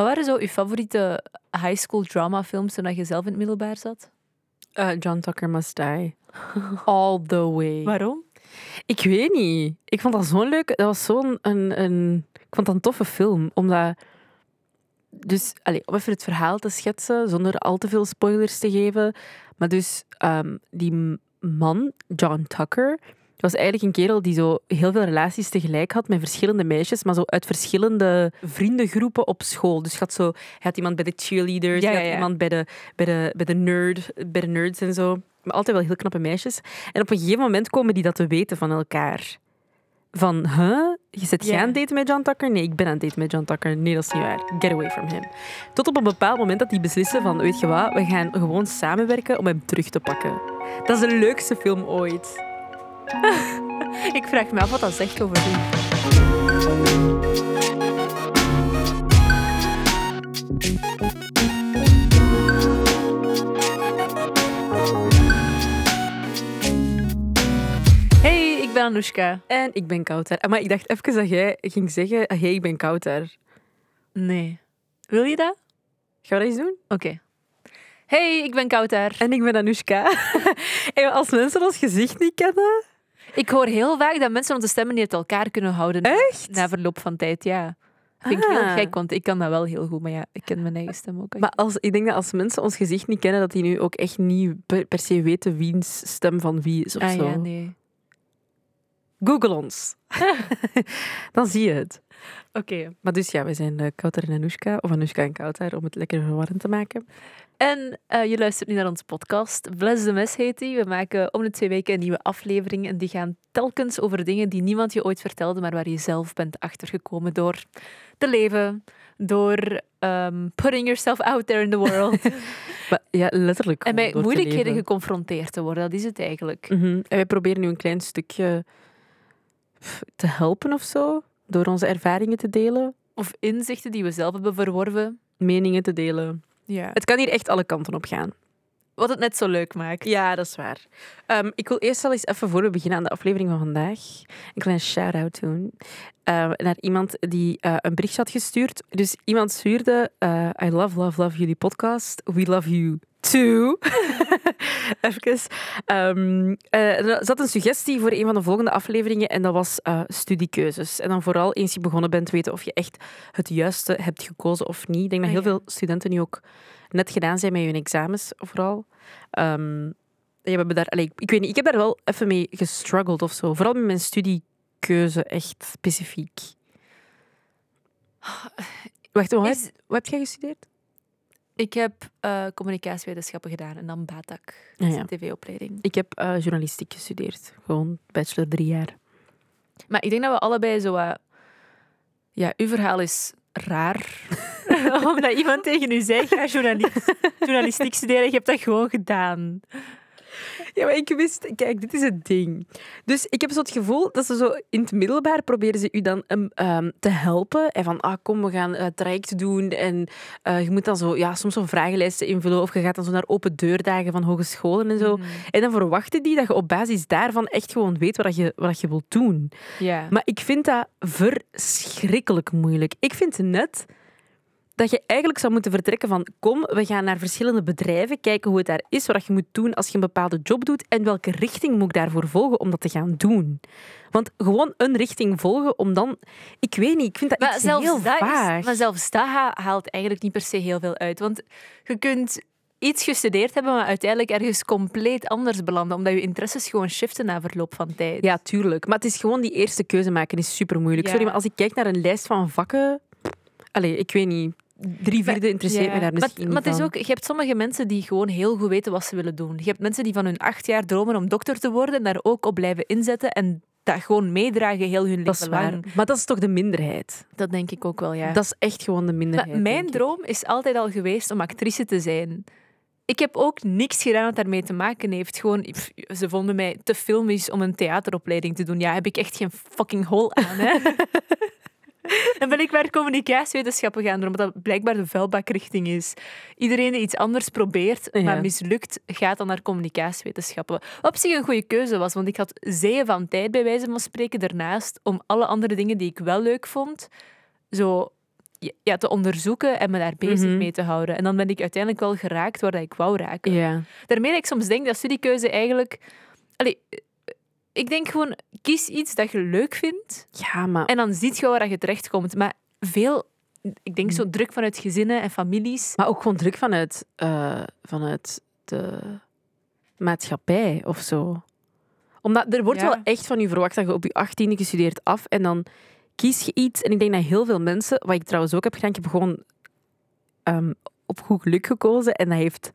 Wat waren zo uw favoriete high school drama films toen je zelf in het middelbaar zat? Uh, John Tucker Must Die. All the way. Waarom? Ik weet niet. Ik vond dat zo'n leuk... Dat was zo'n... Een, een, ik vond dat een toffe film. Omdat... Dus, allez, om even het verhaal te schetsen, zonder al te veel spoilers te geven. Maar dus, um, die man, John Tucker, was eigenlijk een kerel die zo heel veel relaties tegelijk had met verschillende meisjes, maar zo uit verschillende vriendengroepen op school. Dus had zo, hij had iemand bij de cheerleaders, Ja, had iemand bij de, bij, de, bij, de nerd, bij de nerds en zo. Maar altijd wel heel knappe meisjes. En op een gegeven moment komen die dat te weten van elkaar. Van, huh? Je zit jij aan het daten met John Tucker? Nee, ik ben aan het daten met John Tucker. Nee, dat is niet waar. Get away from him. Tot op een bepaald moment dat die beslissen van, weet je wat, we gaan gewoon samenwerken om hem terug te pakken. Dat is de leukste film ooit. Ik vraag me af wat dat zegt over u. Hey, ik ben Anoushka. En ik ben Kouter. Ah, Maar ik dacht even dat jij ging zeggen, ah, hey, ik ben Kouter. Nee. Wil je dat? Gaan we dat eens doen? Oké. Hey, ik ben Kouter. En ik ben Anoushka. en als mensen ons gezicht niet kennen... Ik hoor heel vaak dat mensen onze stemmen niet uit elkaar kunnen houden. Echt? Na verloop van tijd, ja. Vind ik heel Ah. gek, want ik kan dat wel heel goed. Maar ja, ik ken mijn eigen stem ook. Maar als, ik denk dat als mensen ons gezicht niet kennen, dat die nu ook echt niet per, per se weten wiens stem van wie is of ah zo. ja, nee. Google ons. Dan zie je het. Oké. Maar dus ja, we zijn eh, Kouter en Anoushka, of Anoushka en Kouter, om het lekker verwarrend te maken. En eh, je luistert nu naar onze podcast. Bless the Mess heet die. We maken om de twee weken een nieuwe aflevering. En die gaan telkens over dingen die niemand je ooit vertelde, maar waar je zelf bent achtergekomen door te leven. Door ehm, putting yourself out there in the world. Maar, ja, letterlijk. en te moeilijkheden geconfronteerd te worden. Dat is het eigenlijk. Mhm. En wij proberen nu een klein stukje te helpen of zo, door onze ervaringen te delen, Of inzichten die we zelf hebben verworven. meningen te delen. Ja. Het kan hier echt alle kanten op gaan. Wat het net zo leuk maakt. Ja, dat is waar. Ehm, ik wil eerst al eens even voor we beginnen aan de aflevering van vandaag een klein shout-out doen eh, naar iemand die eh, een bericht had gestuurd. Dus iemand stuurde: eh, I love, love, love jullie podcast. We love you too. even. Ehm, eh, er zat een suggestie voor een van de volgende afleveringen en dat was eh, studiekeuzes. En dan vooral eens je begonnen bent weten of je echt het juiste hebt gekozen of niet. Ik denk dat Ah, heel veel studenten nu ook net gedaan zijn met hun examens, vooral. Ja, we hebben daar, ik weet niet, ik heb daar wel even mee gestruggeld of zo. Vooral met mijn studiekeuze, echt specifiek. Wacht, wat, Is- wat heb jij gestudeerd? Ik heb eh, communicatiewetenschappen gedaan en dan BATAC. Dat Ah, is een tv-opleiding. Ik heb eh, journalistiek gestudeerd. Gewoon bachelor drie jaar. Maar ik denk dat we allebei zo... ja, uw verhaal is raar. Omdat iemand tegen u zei, ga journalist, journalistiek studeren. Je hebt dat gewoon gedaan. Ja, maar ik wist... Kijk, dit is het ding. Dus ik heb zo het gevoel dat ze zo in het middelbaar proberen ze u dan ehm, ehm, te helpen. En van, ah, kom, we gaan het traject doen. En eh, je moet dan zo, ja, soms zo'n vragenlijsten invullen. Of je gaat dan zo naar open deurdagen van hogescholen en zo. Mhm. En dan verwachten die dat je op basis daarvan echt gewoon weet wat je, wat je wilt doen. Ja. Maar ik vind dat verschrikkelijk moeilijk. Ik vind net dat je eigenlijk zou moeten vertrekken van kom, we gaan naar verschillende bedrijven, kijken hoe het daar is, wat je moet doen als je een bepaalde job doet en welke richting moet ik daarvoor volgen om dat te gaan doen. Want gewoon een richting volgen om dan... Ik weet niet, ik vind dat Maar iets zelfs, heel vaag. is, maar zelfs dat ha- haalt eigenlijk niet per se heel veel uit. Want je kunt iets gestudeerd hebben, maar uiteindelijk ergens compleet anders belanden. Omdat je interesses gewoon shiften na verloop van tijd. Ja, tuurlijk. Maar het is gewoon die eerste keuze maken is super moeilijk. Ja. Sorry, maar als ik kijk naar een lijst van vakken... Allee, ik weet niet. Drie vierde interesseert Ja. me daar maar, misschien maar het is ook, je hebt sommige mensen die gewoon heel goed weten wat ze willen doen. Je hebt mensen die van hun acht jaar dromen om dokter te worden en daar ook op blijven inzetten en dat gewoon meedragen heel hun Dat is leven waar. lang. Maar dat is toch de minderheid? Dat denk ik ook wel, ja. Dat is echt gewoon de minderheid. Maar mijn droom is altijd al geweest om actrice te zijn. Ik heb ook niks gedaan wat daarmee te maken heeft. Gewoon, pff, ze vonden mij te filmisch om een theateropleiding te doen. Ja, heb ik echt geen fucking hol aan. Hè? Dan ben ik maar communicatiewetenschappen gaan doen, omdat dat blijkbaar de vuilbakrichting is. Iedereen die iets anders probeert, Ja. maar mislukt, gaat dan naar communicatiewetenschappen. Wat op zich een goede keuze was, want ik had zeeën van tijd, bij wijze van spreken, daarnaast, om alle andere dingen die ik wel leuk vond, zo ja, te onderzoeken en me daar bezig Mhm. mee te houden. En dan ben ik uiteindelijk wel geraakt waar dat ik wou raken. Ja. Daarmee dat ik soms denk dat studiekeuze eigenlijk... Allee, ik denk gewoon, kies iets dat je leuk vindt Ja, maar... en dan ziet je waar je terechtkomt. Maar veel, ik denk zo druk vanuit gezinnen en families. Maar ook gewoon druk vanuit, eh, vanuit de maatschappij of zo. Omdat er wordt Ja. wel echt van je verwacht dat je op je achttiende gestudeerd af en dan kies je iets. En ik denk dat heel veel mensen, wat ik trouwens ook heb gedaan, ik heb gewoon ehm, op goed geluk gekozen en dat heeft...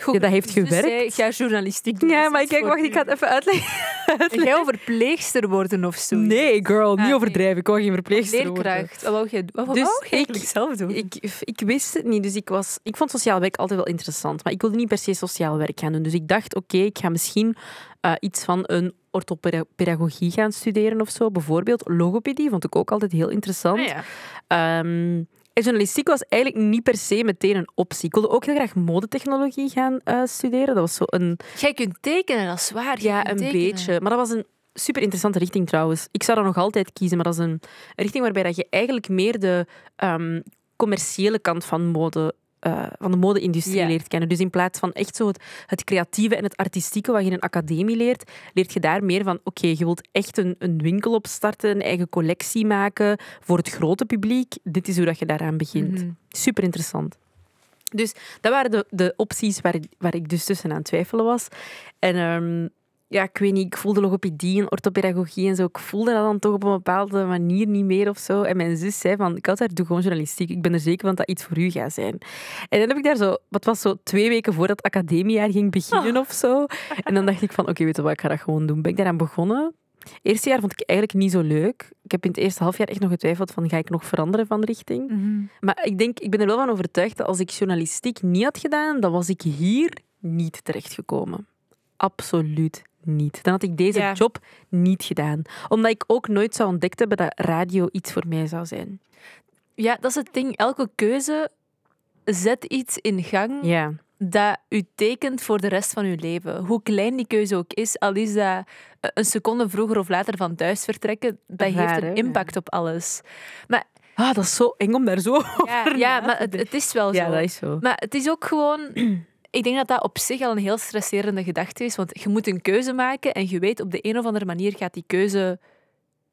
Goed, Ja, dat heeft dus gewerkt. zij- ik ga journalistiek doen. Ja, maar kijk, wacht, ik ga het even uitleggen. En jij wil verpleegster worden of zo? Nee, girl, niet Ah, overdrijven. Ik wou geen verpleegster worden. Leerkracht. Wat wou jij? Wat Dus wou ik- eigenlijk zelf doen? Ik, ik wist het niet, dus ik, was, ik vond sociaal werk altijd wel interessant. Maar ik wilde niet per se sociaal werk gaan doen. Dus ik dacht, oké, ik ga misschien eh, iets van een orthopedagogie gaan studeren of zo. Bijvoorbeeld logopedie, vond ik ook altijd heel interessant. Ah, ja. Ehm, journalistiek was eigenlijk niet per se meteen een optie. Ik wilde ook heel graag modetechnologie gaan eh, studeren. Dat was zo een, Jij kunt tekenen, dat is waar. Jij ja, een tekenen. beetje. Maar dat was een super interessante richting trouwens. Ik zou dat nog altijd kiezen, maar dat is een, een richting waarbij dat je eigenlijk meer de ehm, commerciële kant van mode. Eh, van de mode-industrie leert kennen. Dus in plaats van echt zo het, het creatieve en het artistieke wat je in een academie leert, leert je daar meer van, oké, je wilt echt een, een winkel opstarten, een eigen collectie maken voor het grote publiek. Dit is hoe dat je daaraan begint. Mhm. Super interessant. Dus dat waren de, de opties waar, waar ik dus tussen aan het twijfelen was. En ehm, ja, ik weet niet, ik voelde logopedie en orthopedagogie en zo. Ik voelde dat dan toch op een bepaalde manier niet meer of zo. En mijn zus zei van, ik had daar doe gewoon journalistiek. Ik ben er zeker van dat iets voor u gaat zijn. En dan heb ik daar zo, wat was zo twee weken voordat het academiejaar ging beginnen of zo. En dan dacht ik van, oké, weet je wat, ik ga dat gewoon doen. Ben ik daaraan begonnen. Eerste jaar vond ik eigenlijk niet zo leuk. Ik heb in het eerste halfjaar echt nog getwijfeld van, ga ik nog veranderen van richting? Mhm. Maar ik denk, ik ben er wel van overtuigd dat als ik journalistiek niet had gedaan, dan was ik hier niet terechtgekomen. Absoluut niet. Dan had ik deze Ja. job niet gedaan. Omdat ik ook nooit zou ontdekt hebben dat radio iets voor mij zou zijn. Ja, dat is het ding. Elke keuze zet iets in gang Ja. dat u tekent voor de rest van uw leven. Hoe klein die keuze ook is, al is dat eh, een seconde vroeger of later van thuis vertrekken, dat Raar, heeft een impact op alles. Ah, dat is zo eng om daar zo Ja, over ja maar het, het is wel Ja, zo. dat is zo. Maar het is ook gewoon... Ik denk dat dat op zich al een heel stresserende gedachte is. Want je moet een keuze maken en je weet op de een of andere manier gaat die keuze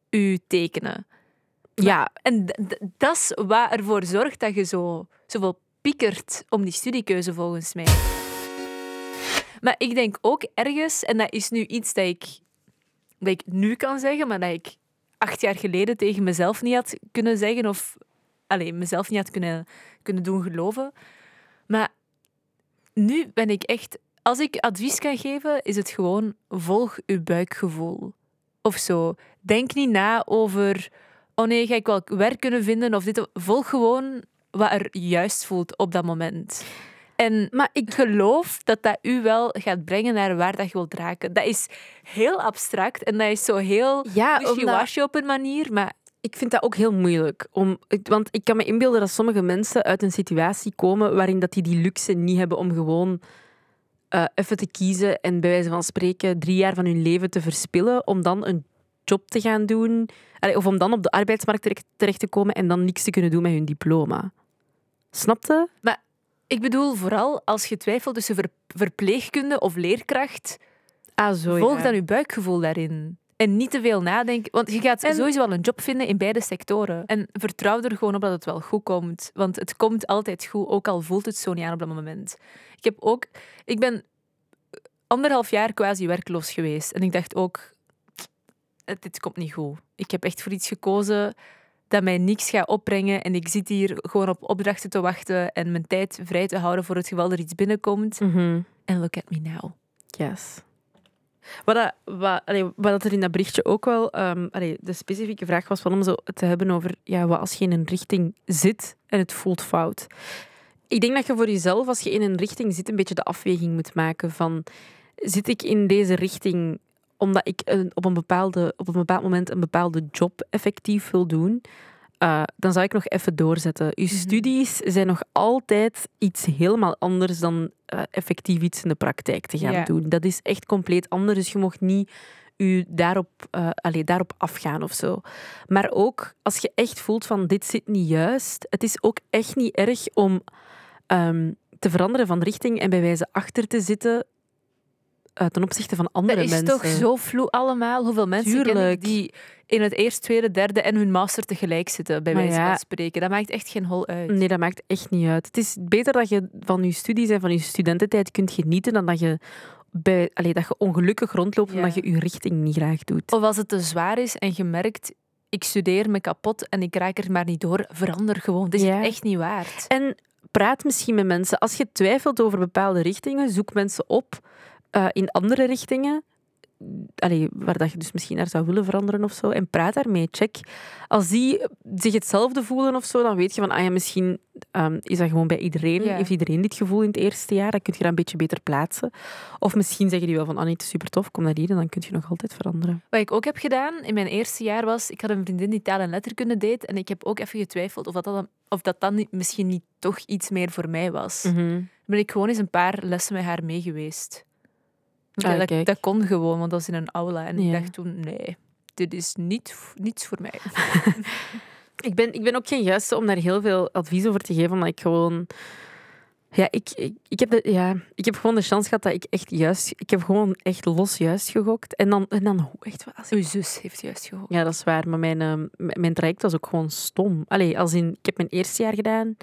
u tekenen. Ja, En dat is wat ervoor zorgt dat je zo, zoveel piekert om die studiekeuze volgens mij. Maar ik denk ook ergens, en dat is nu iets dat ik, dat ik nu kan zeggen, maar dat ik acht jaar geleden tegen mezelf niet had kunnen zeggen of alleen mezelf niet had kunnen, kunnen doen geloven. Maar nu ben ik echt, als ik advies kan geven, is het gewoon volg uw buikgevoel. Of zo. Denk niet na over, oh nee, ga ik wel werk kunnen vinden of dit. Volg gewoon wat er juist voelt op dat moment. En maar ik... geloof dat dat u wel gaat brengen naar waar dat je wilt raken. Dat is heel abstract en dat is zo heel Ja, omdat- wishy-washy op een manier, maar Ik vind dat ook heel moeilijk. Om, want ik kan me inbeelden dat sommige mensen uit een situatie komen waarin dat die, die luxe niet hebben om gewoon eh, even te kiezen en bij wijze van spreken drie jaar van hun leven te verspillen om dan een job te gaan doen. Allee, of om dan op de arbeidsmarkt terecht, terecht te komen en dan niks te kunnen doen met hun diploma. Snapte? ik bedoel vooral als je twijfelt tussen ver- verpleegkunde of leerkracht, Ah, zo volg dan je buikgevoel daarin. En niet te veel nadenken, want je gaat En- sowieso wel een job vinden in beide sectoren. En vertrouw er gewoon op dat het wel goed komt. Want het komt altijd goed, ook al voelt het zo niet aan op dat moment. Ik heb ook... Ik ben anderhalf jaar quasi werkloos geweest. En ik dacht ook, "Eh, dit komt niet goed. Ik heb echt voor iets gekozen dat mij niks gaat opbrengen. En ik zit hier gewoon op opdrachten te wachten en mijn tijd vrij te houden voor het geval er iets binnenkomt. Mhm. En look at me now. Yes. Wat, wat, allee, wat er in dat berichtje ook wel allee, de specifieke vraag was van om zo te hebben over ja, wat als je in een richting zit en het voelt fout. Ik denk dat je voor jezelf, als je in een richting zit, een beetje de afweging moet maken van zit ik in deze richting omdat ik een, op, een bepaalde, op een bepaald moment een bepaalde job effectief wil doen, eh, dan zou ik nog even doorzetten. Je Mhm. studies zijn nog altijd iets helemaal anders dan eh, effectief iets in de praktijk te gaan doen. Dat is echt compleet anders. Dus je mocht niet u daarop, eh allee, daarop afgaan of zo. Maar ook als je echt voelt van dit zit niet juist. Het is ook echt niet erg om ehm, te veranderen van richting en bij wijze achter te zitten ten opzichte van andere Dat is mensen. toch zo vloe allemaal. Hoeveel mensen ken ik Tuurlijk. die in het eerste, tweede, derde en hun master tegelijk zitten, bij wijze ja. van spreken. Dat maakt echt geen hol uit. Nee, dat maakt echt niet uit. Het is beter dat je van je studies en van je studententijd kunt genieten dan dat je, bij, allee, dat je ongelukkig rondloopt Ja. omdat je je richting niet graag doet. Of als het te zwaar is en je merkt, ik studeer me kapot en ik raak er maar niet door, verander gewoon. Het is Ja. het echt niet waard. En praat misschien met mensen. Als je twijfelt over bepaalde richtingen, zoek mensen op eh, in andere richtingen. Allee, waar dat je dus misschien naar zou willen veranderen of zo. En praat daarmee. Check. Als die zich hetzelfde voelen of zo, dan weet je van, ah ja, misschien ehm, is dat gewoon bij iedereen. Heeft iedereen dit gevoel in het eerste jaar? Dan kun je dat een beetje beter plaatsen. Of misschien zeggen die wel van, ah nee, het is super tof, kom naar hier en dan kun je nog altijd veranderen. Wat ik ook heb gedaan in mijn eerste jaar was, ik had een vriendin die taal en letterkunde deed en ik heb ook even getwijfeld of dat dan, of dat dan misschien niet toch iets meer voor mij was. Mhm. Dan ben ik gewoon eens een paar lessen met haar mee geweest. Ah, dat, kon gewoon, want dat was in een aula. En Ja. ik dacht toen, nee, dit is niet, niets voor mij. Ik ben, ik ben ook geen juiste om daar heel veel advies over te geven, omdat ik gewoon... Ja, ik, ik, ik, heb de, ja, ik heb gewoon de chance gehad dat ik echt juist... Ik heb gewoon echt los juist gegokt. En dan, en dan hoe echt... Als ik, Uw zus heeft juist gehoord. ja, dat is waar. Maar mijn, eh, mijn traject was ook gewoon stom. Allee, als in... Ik heb mijn eerste jaar gedaan.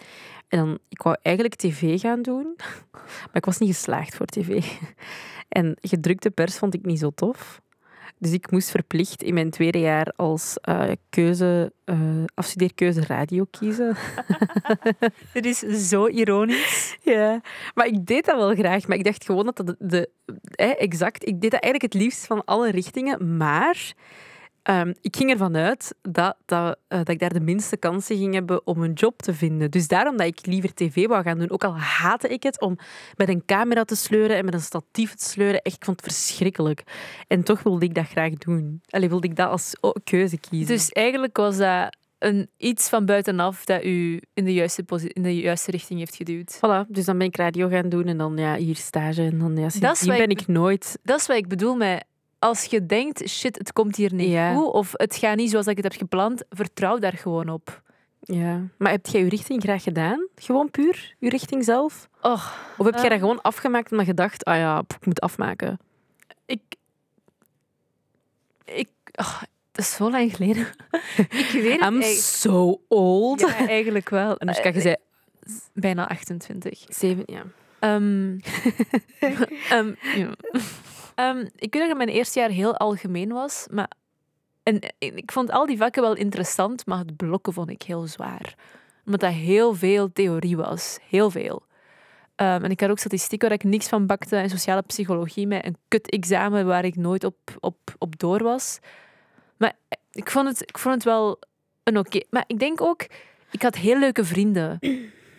En dan... Ik wou eigenlijk tv gaan doen. Maar ik was niet geslaagd voor tv. En gedrukte pers vond ik niet zo tof. Dus ik moest verplicht in mijn tweede jaar als eh, keuze, eh, afstudeerkeuze radio kiezen. Dit is zo ironisch. Ja, maar ik deed dat wel graag. Maar ik dacht gewoon dat dat de, de eh, exact. Ik deed dat eigenlijk het liefst van alle richtingen. Maar ehm, ik ging ervan uit dat, dat, eh, dat ik daar de minste kansen ging hebben om een job te vinden. Dus daarom dat ik liever tv wou gaan doen. Ook al haatte ik het om met een camera te sleuren en met een statief te sleuren. Echt, ik vond het verschrikkelijk. En toch wilde ik dat graag doen. Allee, wilde ik dat als oh, keuze kiezen. Dus eigenlijk was dat een, iets van buitenaf dat u in de juiste, in de juiste richting heeft geduwd. Voilà, dus dan ben ik radio gaan doen en dan ja, hier stage. En dan ja, wat ben ik- ik nooit... Dat is wat ik bedoel met... Als je denkt, shit, het komt hier niet Ja. goed, of het gaat niet zoals ik het heb gepland, vertrouw daar gewoon op. Ja. Maar heb jij je richting graag gedaan? Gewoon puur? Je richting zelf? Och, Of heb jij Eh. dat gewoon afgemaakt omdat je dacht, ah ja, ik moet afmaken? ik... Ik... och, dat is zo lang geleden. ik weet het I'm so old. Ja, eigenlijk wel. En dus kan je zei, Bijna 28. zeven, ja. Ehm, ja. Ehm, ik weet dat mijn eerste jaar heel algemeen was, maar en, en ik vond al die vakken wel interessant, maar het blokken vond ik heel zwaar. Omdat dat heel veel theorie was. Heel veel. Ehm, en ik had ook statistiek waar ik niks van bakte en sociale psychologie met een kut-examen waar ik nooit op, op, op door was. Maar ik vond het, ik vond het wel een oké. Maar ik denk ook, ik had heel leuke vrienden.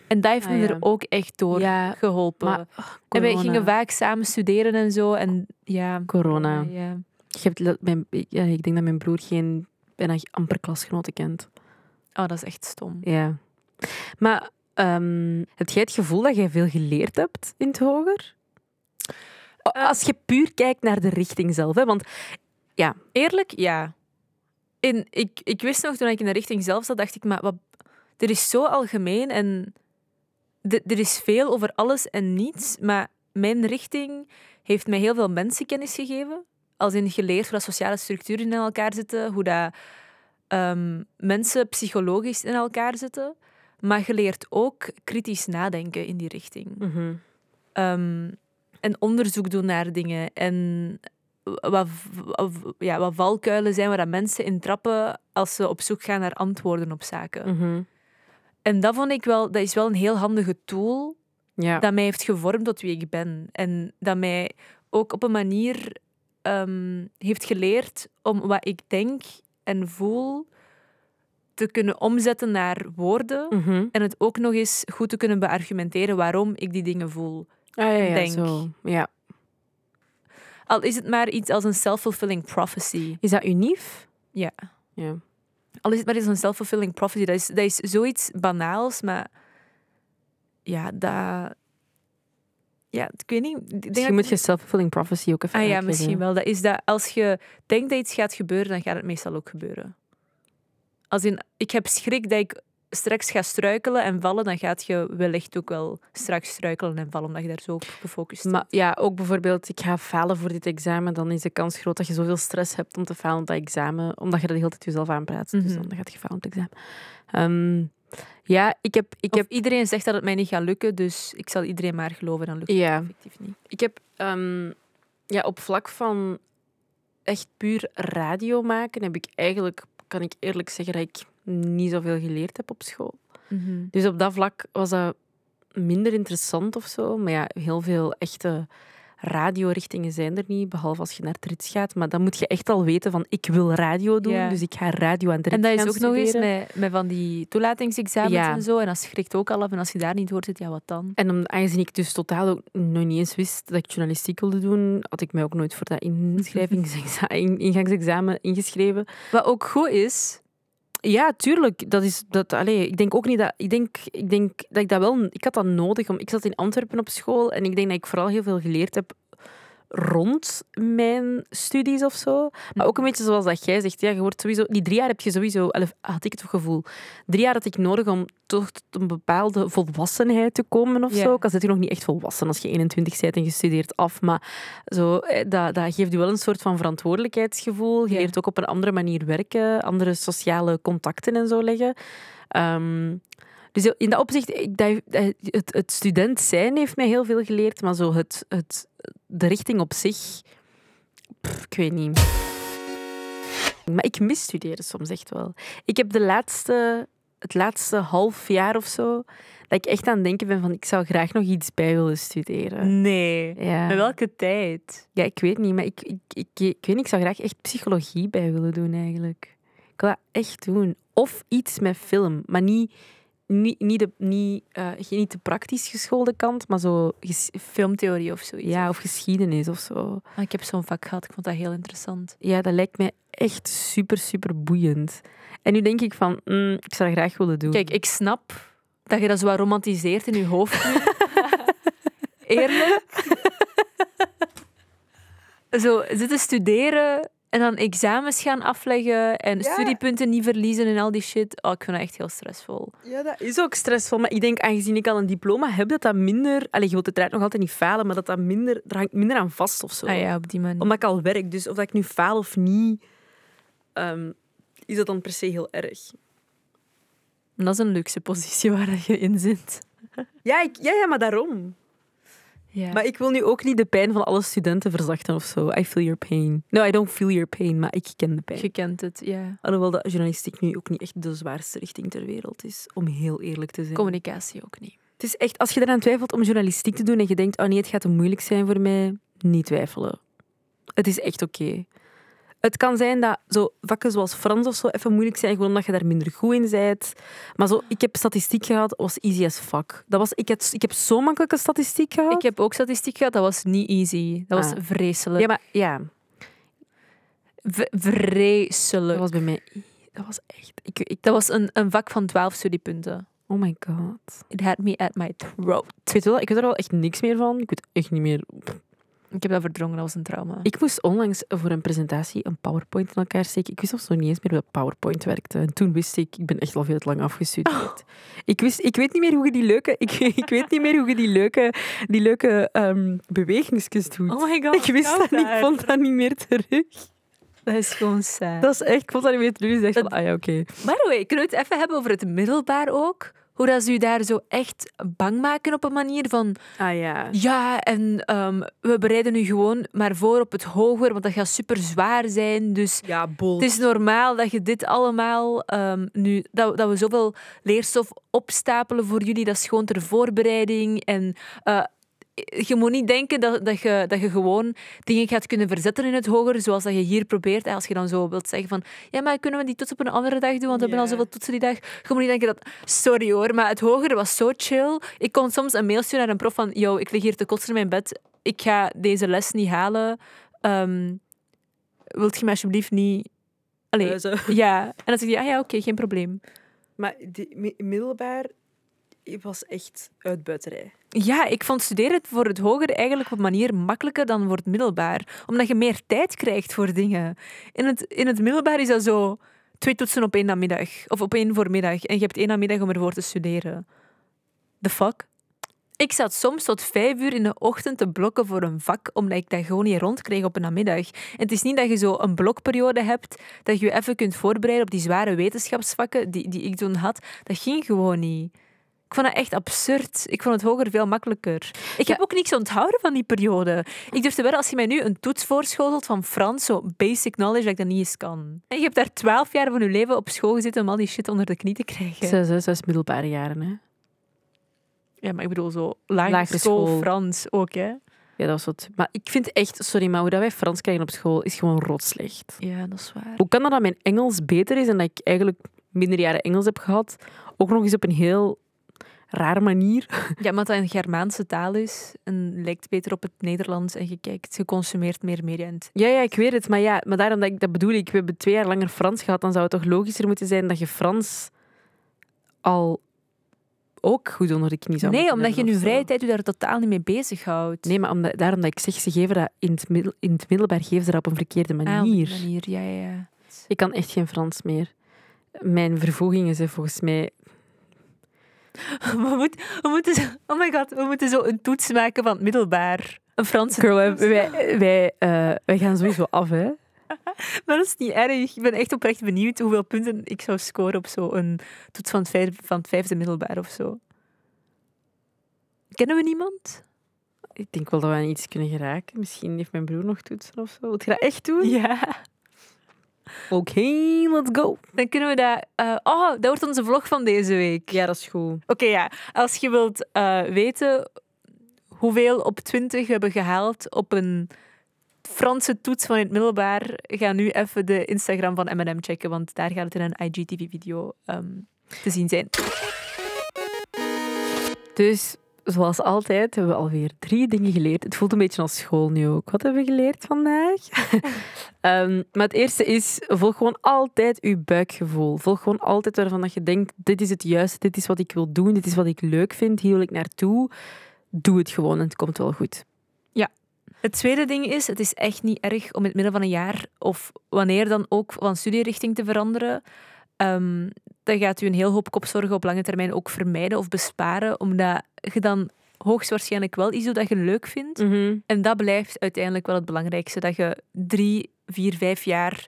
En dat heeft Ah, me ja. er ook echt door Ja, geholpen. maar en wij corona. gingen vaak samen studeren en zo. En ja, Corona. ja. Je hebt, mijn, ja, ik denk dat mijn broer geen bijna amper klasgenoten kent. Oh, dat is echt stom. Ja. Maar ehm, heb jij het gevoel dat jij veel geleerd hebt in het hoger? Eh. Als je puur kijkt naar de richting zelf. Hè? Want Eerlijk, ja. En ik, ik wist nog, toen ik in de richting zelf zat, dacht ik, maar wat, er is zo algemeen en de- er is veel over alles en niets. Maar mijn richting heeft mij heel veel mensenkennis gegeven. Als in geleerd hoe dat sociale structuren in elkaar zitten, hoe dat ehm, mensen psychologisch in elkaar zitten. Maar je leert ook kritisch nadenken in die richting. Ehm, en onderzoek doen naar dingen. En wat, wat, ja, wat valkuilen zijn waar dat mensen in trappen als ze op zoek gaan naar antwoorden op zaken. Mhm. En dat vond ik wel, dat is wel een heel handige tool Ja. dat mij heeft gevormd tot wie ik ben. En dat mij ook op een manier ehm, heeft geleerd om wat ik denk en voel te kunnen omzetten naar woorden. Mhm. En het ook nog eens goed te kunnen beargumenteren waarom ik die dingen voel. Ah, ja, ja, denk. zo. Ja. Al is het maar iets als een self-fulfilling prophecy. Is dat unief? Ja. Ja. Al is het maar eens een self-fulfilling prophecy. Dat is, dat is zoiets banaals, maar ja, dat, Ja, ik weet niet. Ik denk Misschien moet je self-fulfilling prophecy ook even Ah ja, misschien wel. Dat is dat als je denkt dat iets gaat gebeuren, dan gaat het meestal ook gebeuren. Als in, ik heb schrik dat ik straks ga struikelen en vallen, dan gaat je wellicht ook wel straks struikelen en vallen, omdat je daar zo op gefocust bent. Maar ja, ook bijvoorbeeld, ik ga falen voor dit examen, dan is de kans groot dat je zoveel stress hebt om te falen op dat examen, omdat je er de hele tijd jezelf aanpraat. Dus Mhm. dan gaat je falen op het examen. Ehm, ja, ik heb... Ik Of heb iedereen zegt dat het mij niet gaat lukken, dus ik zal iedereen maar geloven, dan lukt het ja, effectief niet. ik heb ehm, ja, op vlak van echt puur radio maken, heb ik eigenlijk, kan ik eerlijk zeggen, dat ik niet zoveel geleerd heb op school. Dus op dat vlak was dat minder interessant of zo. Maar ja, heel veel echte radiorichtingen zijn er niet, behalve als je naar Trits gaat. Maar dan moet je echt al weten van, ik wil radio doen, Ja. dus ik ga radio aan Trits En dat is ook nog eens met, met van die toelatingsexamens Ja. en zo. En dat schrikt ook al af. En als je daar niet hoort zit, ja, wat dan? En om, aangezien ik dus totaal ook nog niet eens wist dat ik journalistiek wilde doen, had ik mij ook nooit voor dat inschrijvingsexamen, in- ingangsexamen ingeschreven. Wat ook goed is, Ja, tuurlijk. Dat is, dat, allee, ik denk ook niet dat... Ik denk, ik denk dat ik dat wel... Ik had dat nodig. Om, ik zat in Antwerpen op school en ik denk dat ik vooral heel veel geleerd heb rond mijn studies of zo. Maar ook een beetje zoals dat jij zegt. Ja, je wordt sowieso... Die drie jaar heb je sowieso... had ik het gevoel. Drie jaar had ik nodig om toch tot een bepaalde volwassenheid te komen of Ja. zo. Ik was natuurlijk nog niet echt volwassen als je 21 bent en je studeert af. Maar zo, eh, dat, dat geeft je wel een soort van verantwoordelijkheidsgevoel. Je Ja. leert ook op een andere manier werken. Andere sociale contacten en zo leggen. Ehm, dus in dat opzicht, ik, dat, het, het student zijn heeft mij heel veel geleerd, maar zo het, het, de richting op zich, pff, ik weet niet. Maar ik mis studeren soms echt wel. Ik heb de laatste, het laatste half jaar of zo, dat ik echt aan het denken ben van, ik zou graag nog iets bij willen studeren. nee. Ja. Met welke tijd? Ja, ik weet niet, maar ik, ik, ik, ik weet niet, ik zou graag echt psychologie bij willen doen eigenlijk. Ik wil dat echt doen. Of iets met film, maar niet, niet, niet, de, niet, eh, niet de praktisch geschoolde kant, maar zo Filmtheorie of zoiets. ja, of geschiedenis of zo. Ah, Ik heb zo'n vak gehad, ik vond dat heel interessant. Ja, dat lijkt mij echt super, super boeiend. En nu denk ik van, mm, ik zou dat graag willen doen. Kijk, ik snap dat je dat zo wat romantiseert in je hoofd. Eerlijk. zo zitten studeren en dan examens gaan afleggen en Ja. studiepunten niet verliezen en al die shit. Oh, ik vind dat echt heel stressvol. Ja, dat is ook stressvol. Maar ik denk, aangezien ik al een diploma heb, dat dat minder... Allee, je wilt uiteraard nog altijd niet falen, maar dat dat minder... Er hangt minder aan vast of zo. Ah ja, op die manier. Omdat ik al werk. Dus of dat ik nu faal of niet, ehm, is dat dan per se heel erg. Dat is een luxe positie waar je in zit. Ja, ik, ja, ja, maar daarom. Ja. Maar ik wil nu ook niet de pijn van alle studenten verzachten of zo. I feel your pain. No, I don't feel your pain, maar ik ken de pijn. Je kent het, ja. Alhoewel dat journalistiek nu ook niet echt de zwaarste richting ter wereld is, om heel eerlijk te zijn. Communicatie ook niet. Het is echt, als je eraan twijfelt om journalistiek te doen en je denkt, oh nee, het gaat te moeilijk zijn voor mij, niet twijfelen. Het is echt oké. Het kan zijn dat zo vakken zoals Frans of zo even moeilijk zijn, gewoon omdat je daar minder goed in bent. Maar zo, ik heb statistiek gehad, was easy as fuck. Dat was, ik, heb, ik heb zo makkelijke statistiek gehad. Ik heb ook statistiek gehad, dat was niet easy. Dat was Ah. vreselijk. Ja, maar ja, V- vreselijk. dat was bij mij... Dat was echt... Ik, ik, Dat was een, een vak van 12 studiepunten. oh my god. It had me at my throat. Ik weet, wel, ik weet er al echt niks meer van. Ik weet echt niet meer... Ik heb dat verdrongen, dat was een trauma. Ik moest onlangs voor een presentatie een PowerPoint in elkaar steken. Ik wist of zo niet eens meer hoe dat PowerPoint werkte. En toen wist ik, ik ben echt al veel te lang afgestudeerd. Ik, wist, ik weet niet meer hoe je die leuke, ik, ik weet niet meer hoe je die leuke, die leuke ehm bewegingsjes doet. Oh my god. ik wist dat niet, ik vond dat niet meer terug. Dat is gewoon sad. Dat is echt, ik vond dat niet meer terug. Dus ik dacht van, ah ja, oké. By the way, kunnen we het even hebben over het middelbaar ook? Hoe dat ze u daar zo echt bang maken op een manier van... Ah ja. Ja, en ehm, we bereiden u gewoon maar voor op het hoger, want dat gaat super zwaar zijn. Dus Ja, bol. het is normaal dat je dit allemaal ehm, nu... Dat, dat we zoveel leerstof opstapelen voor jullie, dat is gewoon ter voorbereiding. En eh, je moet niet denken dat, dat, je, dat je gewoon dingen gaat kunnen verzetten in het hoger, zoals dat je hier probeert. Als je dan zo wilt zeggen van, ja, maar kunnen we die toets op een andere dag doen, want we hebben al zoveel toetsen die dag. Je moet niet denken dat, sorry hoor, maar het hoger was zo chill. Ik kon soms een mail sturen naar een prof van, yo, ik lig hier te kotsen in mijn bed, ik ga deze les niet halen. Ehm, wilt je me alsjeblieft niet... Allee, ja. En dan zeg je, ah ja, oké, geen probleem. Maar die, mi- middelbaar... was echt uitbuiterij. Ja, ik vond studeren voor het hoger eigenlijk op een manier makkelijker dan voor het middelbaar. Omdat je meer tijd krijgt voor dingen. In het, in het middelbaar is dat zo twee toetsen op één namiddag. Of op één voormiddag. En je hebt één namiddag om ervoor te studeren. The fuck? Ik zat soms tot vijf uur in de ochtend te blokken voor een vak, omdat ik dat gewoon niet rondkreeg op een namiddag. En het is niet dat je zo een blokperiode hebt, dat je je even kunt voorbereiden op die zware wetenschapsvakken die, die ik toen had. Dat ging gewoon niet. Ik vond dat echt absurd. Ik vond het hoger veel makkelijker. Ik heb ook niks onthouden van die periode. Ik durfde wel, als je mij nu een toets voorschotelt van Frans, zo basic knowledge, dat ik dat niet eens kan. En je hebt daar twaalf jaar van je leven op school gezeten om al die shit onder de knie te krijgen. Zes, zes, zes middelbare jaren, hè. Ja, maar ik bedoel zo lagere Lagere school, school. Frans ook, hè? Ja, dat was wat. Maar ik vind echt, sorry, maar hoe dat wij Frans krijgen op school is gewoon rotslecht. Ja, dat is waar. Hoe kan dat dat mijn Engels beter is en dat ik eigenlijk minder jaren Engels heb gehad? Ook nog eens op een heel rare manier. Ja, omdat dat een Germaanse taal is en lijkt beter op het Nederlands en je kijkt, je consumeert meer media. Ja, ja, ik weet het. Maar ja, maar daarom dat ik dat bedoel ik. We hebben twee jaar langer Frans gehad. Dan zou het toch logischer moeten zijn dat je Frans al ook goed onder de knie zou Nee, omdat je in je vrije tijd je daar totaal niet mee bezighoudt. Nee, maar omdat, daarom dat ik zeg, ze geven dat in het, middel, in het middelbaar geven ze dat op een verkeerde Ah, manier. manier. Ja, ja. Ik kan echt geen Frans meer. Mijn vervoegingen zijn volgens mij... We, moeten, we moeten zo, oh my god, we moeten zo een toets maken van het middelbaar. Een Franse Girl, wij, wij, wij, eh, wij gaan sowieso af, hè. Maar dat is niet erg. Ik ben echt oprecht benieuwd hoeveel punten ik zou scoren op zo'n toets van het, vijfde, van het vijfde middelbaar of zo. Kennen we niemand? Ik denk wel dat we aan iets kunnen geraken. Misschien heeft mijn broer nog toetsen of zo. Wilt je dat echt doen? Ja. Oké, let's go. Dan kunnen we dat... eh, oh, dat wordt onze vlog van deze week. Ja, dat is goed. Oké, ja. Als je wilt eh, weten hoeveel op 20 we hebben gehaald op een Franse toets van het middelbaar, ga nu even de Instagram van M&M checken, want daar gaat het in een IGTV-video ehm, te zien zijn. Dus, zoals altijd, hebben we alweer drie dingen geleerd. Het voelt een beetje als school nu ook. Wat hebben we geleerd vandaag? Ehm, maar het eerste is, volg gewoon altijd je buikgevoel. Volg gewoon altijd waarvan dat je denkt, dit is het juiste, dit is wat ik wil doen, dit is wat ik leuk vind, hier wil ik naartoe. Doe het gewoon en het komt wel goed. Het tweede ding is, het is echt niet erg om in het midden van een jaar of wanneer dan ook van studierichting te veranderen. Ehm dat gaat u een heel hoop kopzorgen op lange termijn ook vermijden of besparen, omdat je dan hoogstwaarschijnlijk wel iets doet dat je leuk vindt. En dat blijft uiteindelijk wel het belangrijkste. Dat je drie, vier, vijf jaar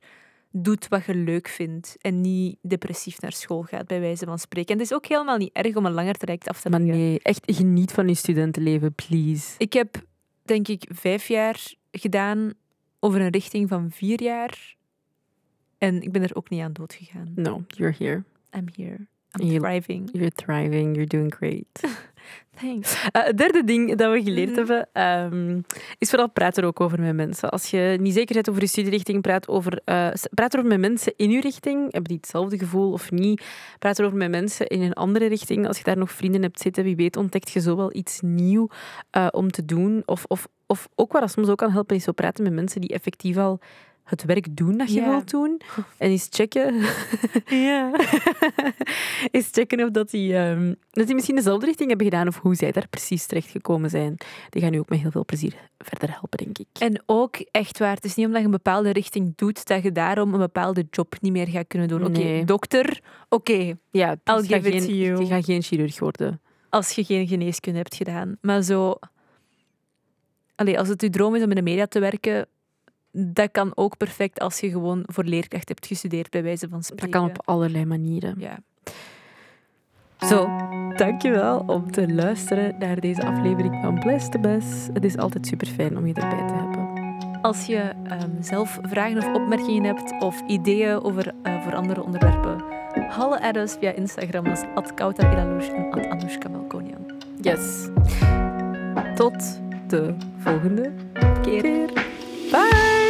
doet wat je leuk vindt. En niet depressief naar school gaat, bij wijze van spreken. En het is ook helemaal niet erg om een langer traject af te Maar leggen. nee, echt geniet van je studentenleven, please. Ik heb, denk ik, vijf jaar gedaan over een richting van vier jaar. En ik ben er ook niet aan dood gegaan. No, you're here. I'm here. I'm thriving. You're thriving, you're doing great. Thanks. Eh, het derde ding dat we geleerd Mhm. hebben, ehm, is vooral praat er ook over met mensen. Als je niet zeker bent over je studierichting, praat, over, s- praat erover met mensen in je richting. Hebben die hetzelfde gevoel of niet? Praat erover met mensen in een andere richting. Als je daar nog vrienden hebt zitten, wie weet ontdekt je zo wel iets nieuw eh, om te doen. Of, of, of ook wat dat soms ook kan helpen, is zo praten met mensen die effectief al het werk doen dat je Ja. wilt doen. En eens checken Ja. eens checken of dat die, ehm, dat die misschien dezelfde richting hebben gedaan of hoe zij daar precies terecht gekomen zijn. Die gaan u ook met heel veel plezier verder helpen, denk ik. En ook echt waar, het is niet omdat je een bepaalde richting doet, dat je daarom een bepaalde job niet meer gaat kunnen doen. Oké, Nee. dokter, oké, Ja, I'll dus ga give it geen. Je gaat geen chirurg worden. als je geen geneeskunde hebt gedaan. Maar zo... Allee, als het je droom is om in de media te werken, dat kan ook perfect als je gewoon voor leerkracht hebt gestudeerd, bij wijze van Dat spreken. kan op allerlei manieren. Ja. Zo, dankjewel om te luisteren naar deze aflevering van Best. Het is altijd super fijn om je erbij te hebben. Als je ehm, zelf vragen of opmerkingen hebt of ideeën over eh, voor andere onderwerpen, halle at us via Instagram als @kautarilalouche en @anoushka Melkonian. Yes. Tot de volgende keer. Bye!